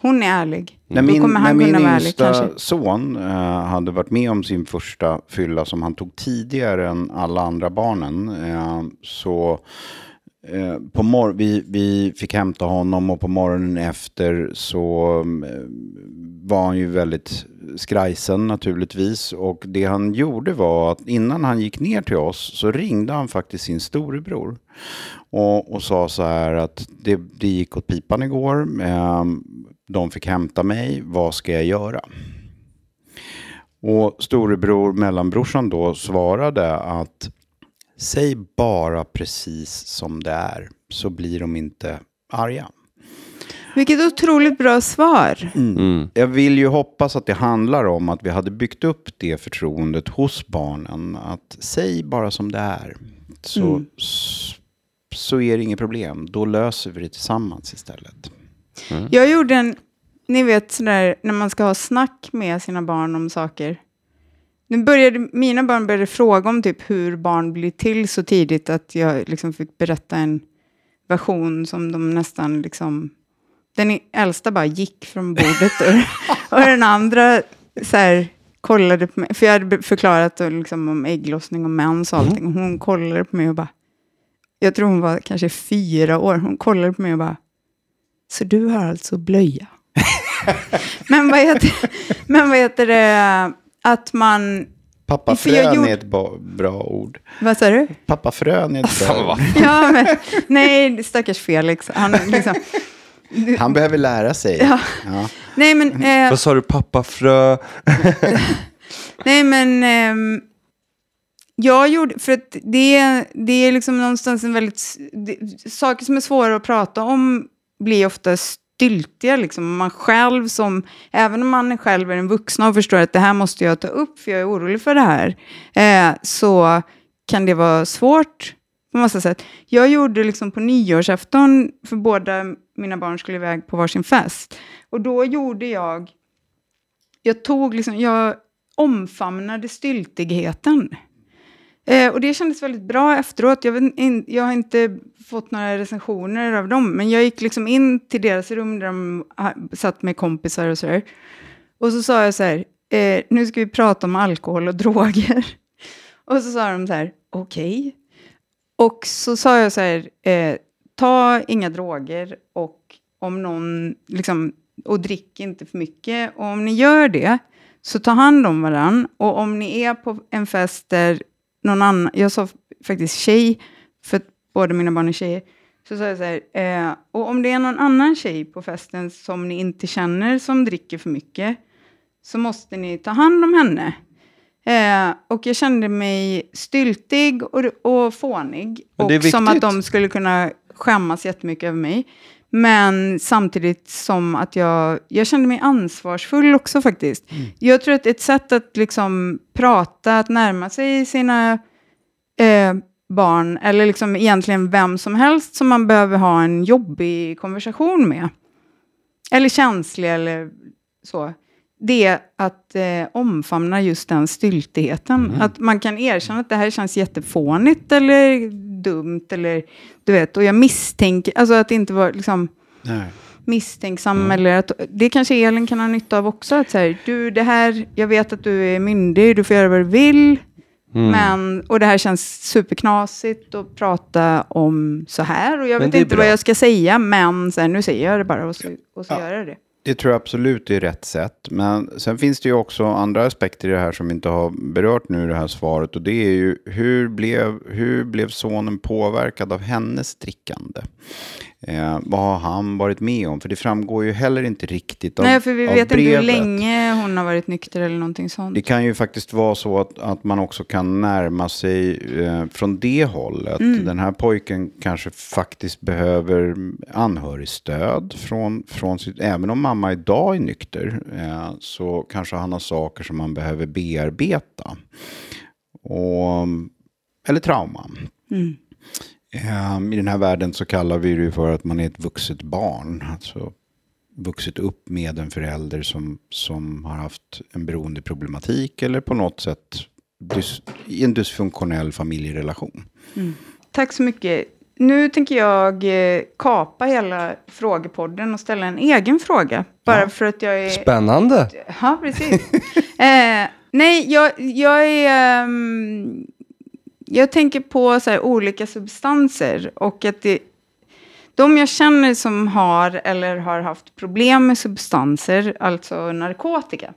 hon är ärlig. När Då min, kommer när han min kunna vara ärlig yngsta kanske. son eh, hade varit med om sin första fylla som han tog tidigare än alla andra barnen. eh, så eh, på mor- vi, vi fick hämta honom och på morgonen efter så mm, eh, var han ju väldigt skrajsen naturligtvis. Och det han gjorde var att innan han gick ner till oss så ringde han faktiskt sin storebror. Och, och sa så här att det, det gick åt pipan igår. Eh, de fick hämta mig. Vad ska jag göra? Och storebror, mellanbrorsan då svarade att säg bara precis som det är så blir de inte arga. Vilket otroligt bra svar. Mm. Jag vill ju hoppas att det handlar om att vi hade byggt upp det förtroendet hos barnen. Att säg bara som det är. Så, s- så är det inget problem. Då löser vi det tillsammans istället. Jag gjorde en, ni vet sådär när man ska ha snack med sina barn om saker. Nu började, mina barn började fråga om typ hur barn blir till så tidigt att jag liksom fick berätta en version som de nästan liksom... Den äldsta bara gick från bordet och, och den andra så här, kollade på mig. För jag hade förklarat liksom, om ägglossning och mens och allting. Och hon kollade på mig och bara... Jag tror hon var kanske fyra år. Hon kollade på mig och bara... Så du har alltså blöja? men, vad heter, men vad heter det? Att man... Pappa För jag frön gjorde- är ett ba- bra ord. Vad sa du? Pappa frön är ett bra ord. Ja, men, nej, stackars Felix. Han, liksom, Han behöver lära sig. Ja. Ja. nej, men, eh, Vad sa du, pappa frö? nej, men ehm, jag gjorde, för att det, det är liksom någonstans en väldigt, det, saker som är svåra att prata om blir ofta styltiga. Liksom. Man själv som, även om man själv är en vuxen och förstår att det här måste jag ta upp för jag är orolig för det här, eh, så kan det vara svårt på massa sätt. Jag gjorde liksom på nyårsafton, för båda mina barn skulle iväg på varsin fest. Och då gjorde jag, jag tog liksom, jag omfamnade styltigheten. Eh, och det kändes väldigt bra efteråt. Jag, vet, in, jag har inte fått några recensioner av dem, men jag gick liksom in till deras rum där de satt med kompisar och sådär. Och så sa jag så här, eh, nu ska vi prata om alkohol och droger. och så sa de så här, okej. Och så sa jag så här, eh, ta inga droger och om någon, liksom, och drick inte för mycket. Och om ni gör det, så ta hand om varann. Och om ni är på en fest där någon annan, jag sa faktiskt tjej, för båda mina barn är tjejer, så sa jag så här, eh, och om det är någon annan tjej på festen som ni inte känner som dricker för mycket, så måste ni ta hand om henne. Eh, och jag kände mig styltig och, och fånig. Och som att de skulle kunna skämmas jättemycket över mig. Men samtidigt som att jag, jag kände mig ansvarsfull också faktiskt. Jag tror att ett sätt att liksom prata, att närma sig sina eh, barn, eller liksom egentligen vem som helst som man behöver ha en jobbig konversation med. Eller känslig eller så. Det är att eh, omfamna just den styltigheten. Att man kan erkänna att det här känns jättefånigt eller dumt. Eller, du vet, och jag misstänker, alltså att inte vara liksom, Nej. misstänksam. Eller att, det kanske Elin kan ha nytta av också. Att så här, du, det här, jag vet att du är myndig, du får göra vad du vill. Mm. Men, och det här känns superknasigt att prata om så här. Och jag Men vet inte bra. vad jag ska säga, men så här, nu säger jag det bara och så, och så Ja. gör jag det. Det tror jag absolut är rätt sätt. Men sen finns det ju också andra aspekter i det här som vi inte har berört nu i det här svaret. Och det är ju hur blev, hur blev sonen påverkad av hennes drickande? Eh, vad har han varit med om? För det framgår ju heller inte riktigt av Nej, för vi vet inte hur länge hon har varit nykter eller någonting sånt. Det kan ju faktiskt vara så att, att man också kan närma sig eh, från det hållet. Mm. Den här pojken kanske faktiskt behöver anhörigstöd från, från sitt... Även om mamma idag är nykter eh, så kanske han har saker som man behöver bearbeta. Och, eller trauma. Mm. Eh, I den här världen så kallar vi det för att man är ett vuxet barn. Alltså vuxit upp med en förälder som, som har haft en beroendeproblematik eller på något sätt dys, i en dysfunktionell familjerelation. Tack så mycket. Nu tänker jag eh, kapa hela frågepodden och ställa en egen fråga. Bara Ja. för att jag är... Spännande. Ja, precis. eh, nej, jag, jag är... ehm, jag tänker på så här, olika substanser och att det... De jag känner som har eller har haft problem med substanser, alltså narkotika,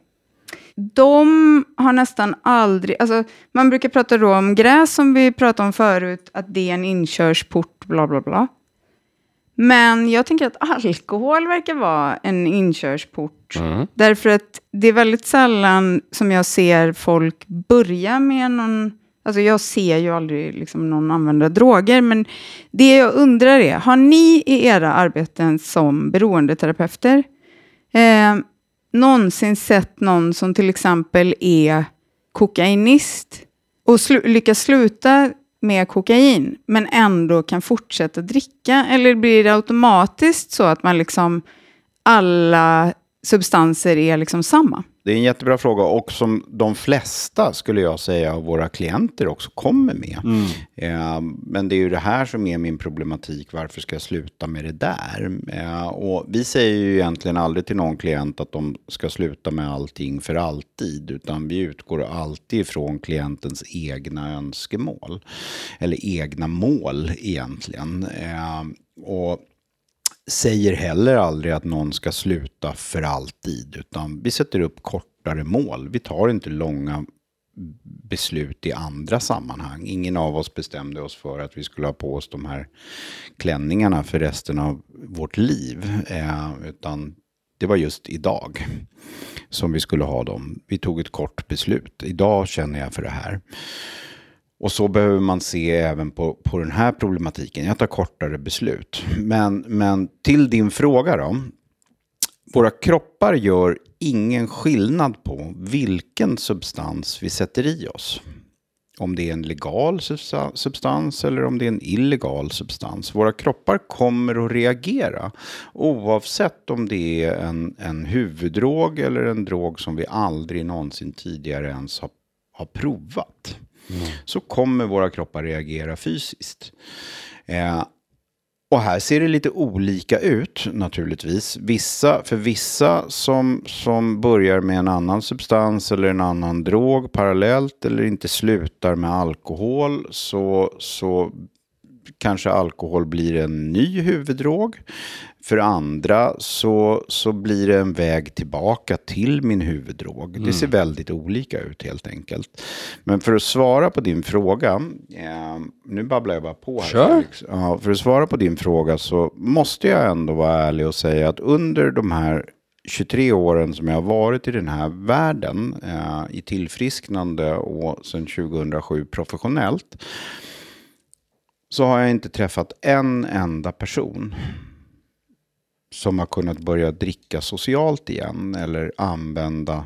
de har nästan aldrig... Alltså, man brukar prata då om gräs som vi pratade om förut, att det är en inkörsport, bla bla bla. Men jag tänker att alkohol verkar vara en inkörsport. Mm. Därför att det är väldigt sällan som jag ser folk börja med någon... Alltså jag ser ju aldrig liksom någon använda droger, men det jag undrar är, har ni i era arbeten som beroendeterapeuter eh, någonsin sett någon som till exempel är kokainist och slu lyckas sluta med kokain, men ändå kan fortsätta dricka? Eller blir det automatiskt så att man liksom alla substanser är liksom samma? Det är en jättebra fråga och som de flesta skulle jag säga av våra klienter också kommer med. Eh, men det är ju det här som är min problematik. Varför ska jag sluta med det där? Eh, och vi säger ju egentligen aldrig till någon klient att de ska sluta med allting för alltid. Utan vi utgår alltid ifrån klientens egna önskemål. Eller egna mål egentligen. Eh, och säger heller aldrig att någon ska sluta för alltid, utan vi sätter upp kortare mål. Vi tar inte långa beslut i andra sammanhang. Ingen av oss bestämde oss för att vi skulle ha på oss de här klänningarna för resten av vårt liv, eh, utan det var just idag som vi skulle ha dem. Vi tog ett kort beslut. Idag känner jag för det här. Och så behöver man se även på, på den här problematiken. Jag tar kortare beslut. Men, men till din fråga då. Våra kroppar gör ingen skillnad på vilken substans vi sätter i oss. Om det är en legal substans eller om det är en illegal substans. Våra kroppar kommer att reagera oavsett om det är en, en huvuddrog eller en drog som vi aldrig någonsin tidigare ens har, har provat. Så kommer våra kroppar reagera fysiskt. Eh, och här ser det lite olika ut naturligtvis. Vissa, för vissa som, som börjar med en annan substans eller en annan drog parallellt eller inte slutar med alkohol så, så kanske alkohol blir en ny huvuddrog. För andra så, så blir det en väg tillbaka till min huvuddrog. Det ser väldigt olika ut helt enkelt. Men för att svara på din fråga, eh, nu babblar jag bara på här. Felix. Ja, för att svara på din fråga så måste jag ändå vara ärlig och säga att under de här 23 åren som jag har varit i den här världen, eh, i tillfrisknande och sedan 2007 professionellt, så har jag inte träffat en enda person som har kunnat börja dricka socialt igen eller använda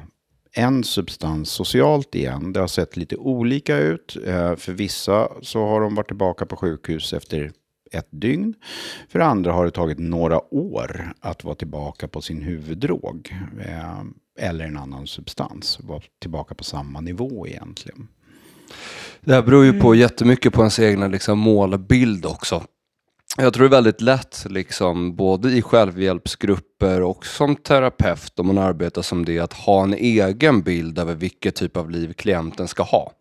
en substans socialt igen. Det har sett lite olika ut. Eh, För vissa så har de varit tillbaka på sjukhus efter ett dygn. För andra har det tagit några år att vara tillbaka på sin huvuddrog. eh, Eller en annan substans. Vara tillbaka på samma nivå egentligen. Det här beror ju på jättemycket på ens egna liksom, målbild också. Jag tror det är väldigt lätt, liksom, både i självhjälpsgrupper och som terapeut, om man arbetar som det, att ha en egen bild över vilket typ av liv klienten ska ha.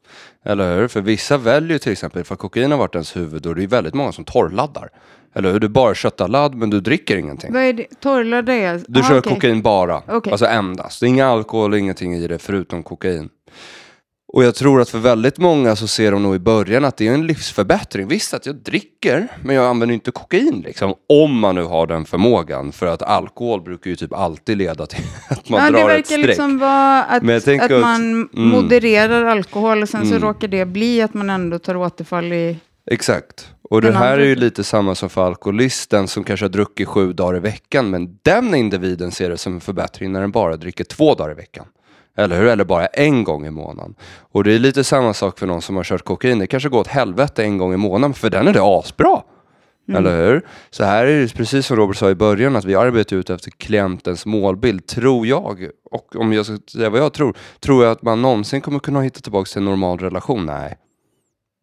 Eller hur? För vissa väljer till exempel, för kokain har varit ens huvud, och det är väldigt många som torrladdar. Eller hur? Du bara köttar ladd, men du dricker ingenting. Vad är det? Torrladdar är... Du Ah, kör okej. kokain bara, Okej. alltså endast. Det är ingen alkohol, ingenting i det förutom kokain. Och jag tror att för väldigt många så ser de nog i början att det är en livsförbättring. Visst att jag dricker, men jag använder inte kokain liksom. Om man nu har den förmågan. För att alkohol brukar ju typ alltid leda till att man ja, det drar ett verkar streck. liksom vara att, att att- man mm. modererar alkohol och sen så Mm. råkar det bli att man ändå tar återfall i... Exakt. Och det här är ju lite samma som för alkoholisten som kanske har druckit sju dagar i veckan. Men den individen ser det som en förbättring när den bara dricker två dagar i veckan. Eller hur? Eller bara en gång i månaden. Och det är lite samma sak för någon som har kört kokain. Det kanske går åt helvete en gång i månaden. För den är det asbra. Eller hur? Så här är det precis som Robert sa i början, att vi arbetar ut efter klientens målbild, tror jag. Och om jag ska säga vad jag tror, tror jag att man någonsin kommer kunna hitta tillbaka till en normal relation? Nej.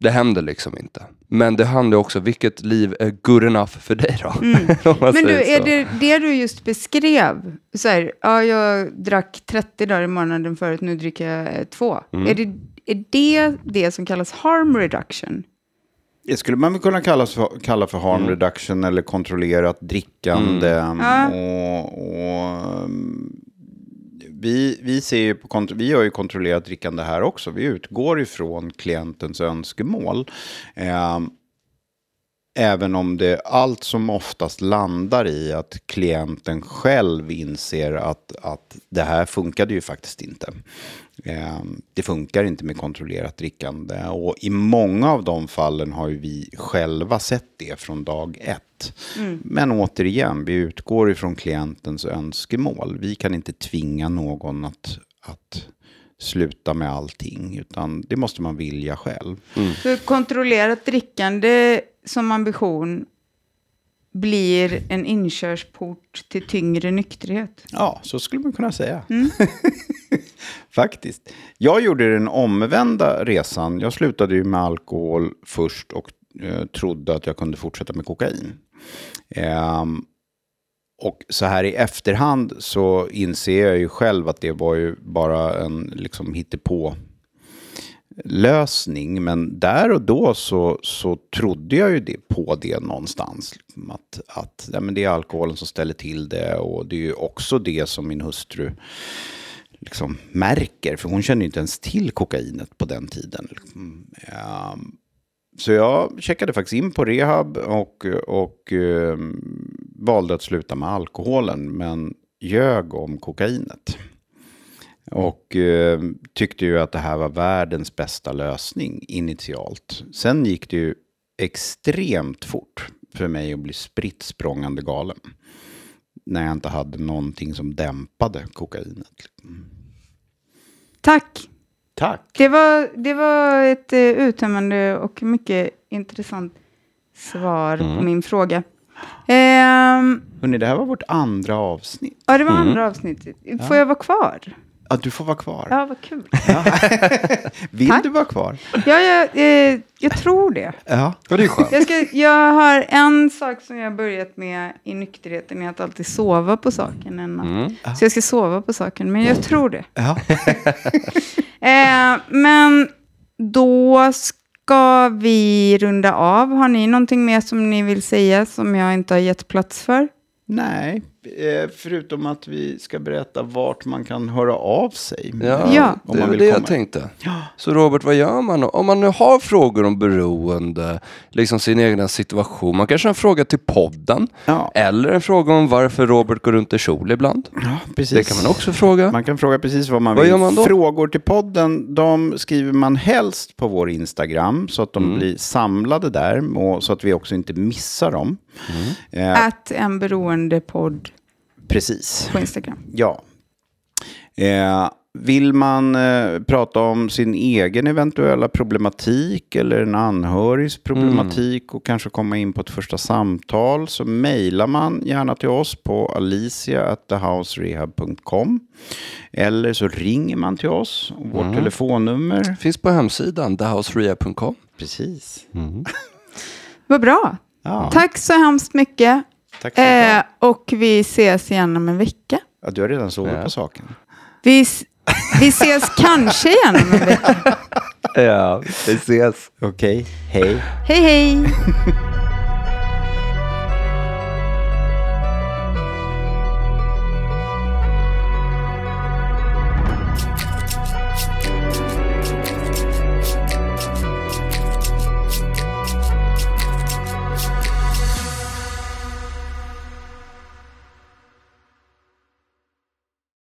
Det händer liksom inte. Men det handlar också, vilket liv är good enough för dig då? Om man Men du, är det det du just beskrev? Så här, ja, jag drack 30 dagar i månaden förut, nu dricker jag eh, två. Mm. Är, det, är det det som kallas harm reduction? Det skulle man väl kunna kalla för, kalla för harm Mm. reduction eller kontrollerat drickande. Ja. Och, och, um, vi, vi, ser ju på, kont- vi gör ju kontrollerat drickande här också. Vi utgår ifrån klientens önskemål. Eh, Även om det allt som oftast landar i att klienten själv inser att, att det här funkade ju faktiskt inte. Eh, Det funkar inte med kontrollerat drickande. Och i många av de fallen har ju vi själva sett det från dag ett. Men återigen, vi utgår ifrån klientens önskemål. Vi kan inte tvinga någon att, att sluta med allting. Utan det måste man vilja själv. Så kontrollerat drickande som ambition blir en inkörsport till tyngre nykterhet. Ja, så skulle man kunna säga. Faktiskt. Jag gjorde den omvända resan. Jag slutade ju med alkohol först och eh, trodde att jag kunde fortsätta med kokain. Ehm, och så här i efterhand så inser jag ju själv att det var ju bara en liksom hittepå lösning. Men där och då så, så trodde jag ju det, på det någonstans. Liksom, att, att ja, men det är alkoholen som ställer till det och det är ju också det som min hustru liksom märker. För hon kände ju inte ens till kokainet på den tiden. Ja, så jag checkade faktiskt in på rehab och, och eh, valde att sluta med alkoholen. Men ljög om kokainet. Och eh, tyckte ju att det här var världens bästa lösning initialt. Sen gick det ju extremt fort för mig att bli spritt språngande galen. När jag inte hade någonting som dämpade kokainet. Tack! Tack! Det var, det var ett eh, uttömmande och mycket intressant svar på min fråga. Ehm, Hörrni, det här var vårt andra avsnitt. ja, det var andra avsnittet. Får jag vara kvar? Ja, du får vara kvar. Ja, vad kul. Vill tack. du vara kvar? Ja, jag, eh, jag tror det. Ja. Ja, det är skönt. Jag, ska, jag har en sak som jag har börjat med i nykterheten är att alltid sova på saken en natt. Mm. Så jag ska sova på saken, men jag tror det. ja. Eh, men då ska vi runda av. Har ni någonting mer som ni vill säga som jag inte har gett plats för? Nej, förutom att vi ska berätta vart man kan höra av sig. Ja, Ja. det är det jag tänkte. Så Robert, vad gör man om man nu har frågor om beroende, liksom sin egen situation? Man kanske har en fråga till podden, Ja. eller en fråga om varför Robert går runt i kjol ibland. Ja, precis. Det kan man också fråga. Man kan fråga precis vad man Vad vill. gör man då? Frågor till podden, de skriver man helst på vår Instagram så att de Mm. blir samlade där och så att vi också inte missar dem. Eh, Att en beroendepodd precis. på Instagram. Ja. Eh, vill man eh, prata om sin egen eventuella problematik eller en anhörigs problematik och kanske komma in på ett första samtal så mejlar man gärna till oss på alicia@thehouserehab.com eller så ringer man till oss. Och vårt telefonnummer. Finns på hemsidan, thehouserehab.com. Precis. Vad bra. Ja, Tack så hemskt mycket. Tack. Eh, och vi ses igen om en vecka. Ja, du har redan sovit Ja. på saken. Vi, vi ses kanske igen om en vecka. Ja, vi ses. Okej, hej. Hej hej!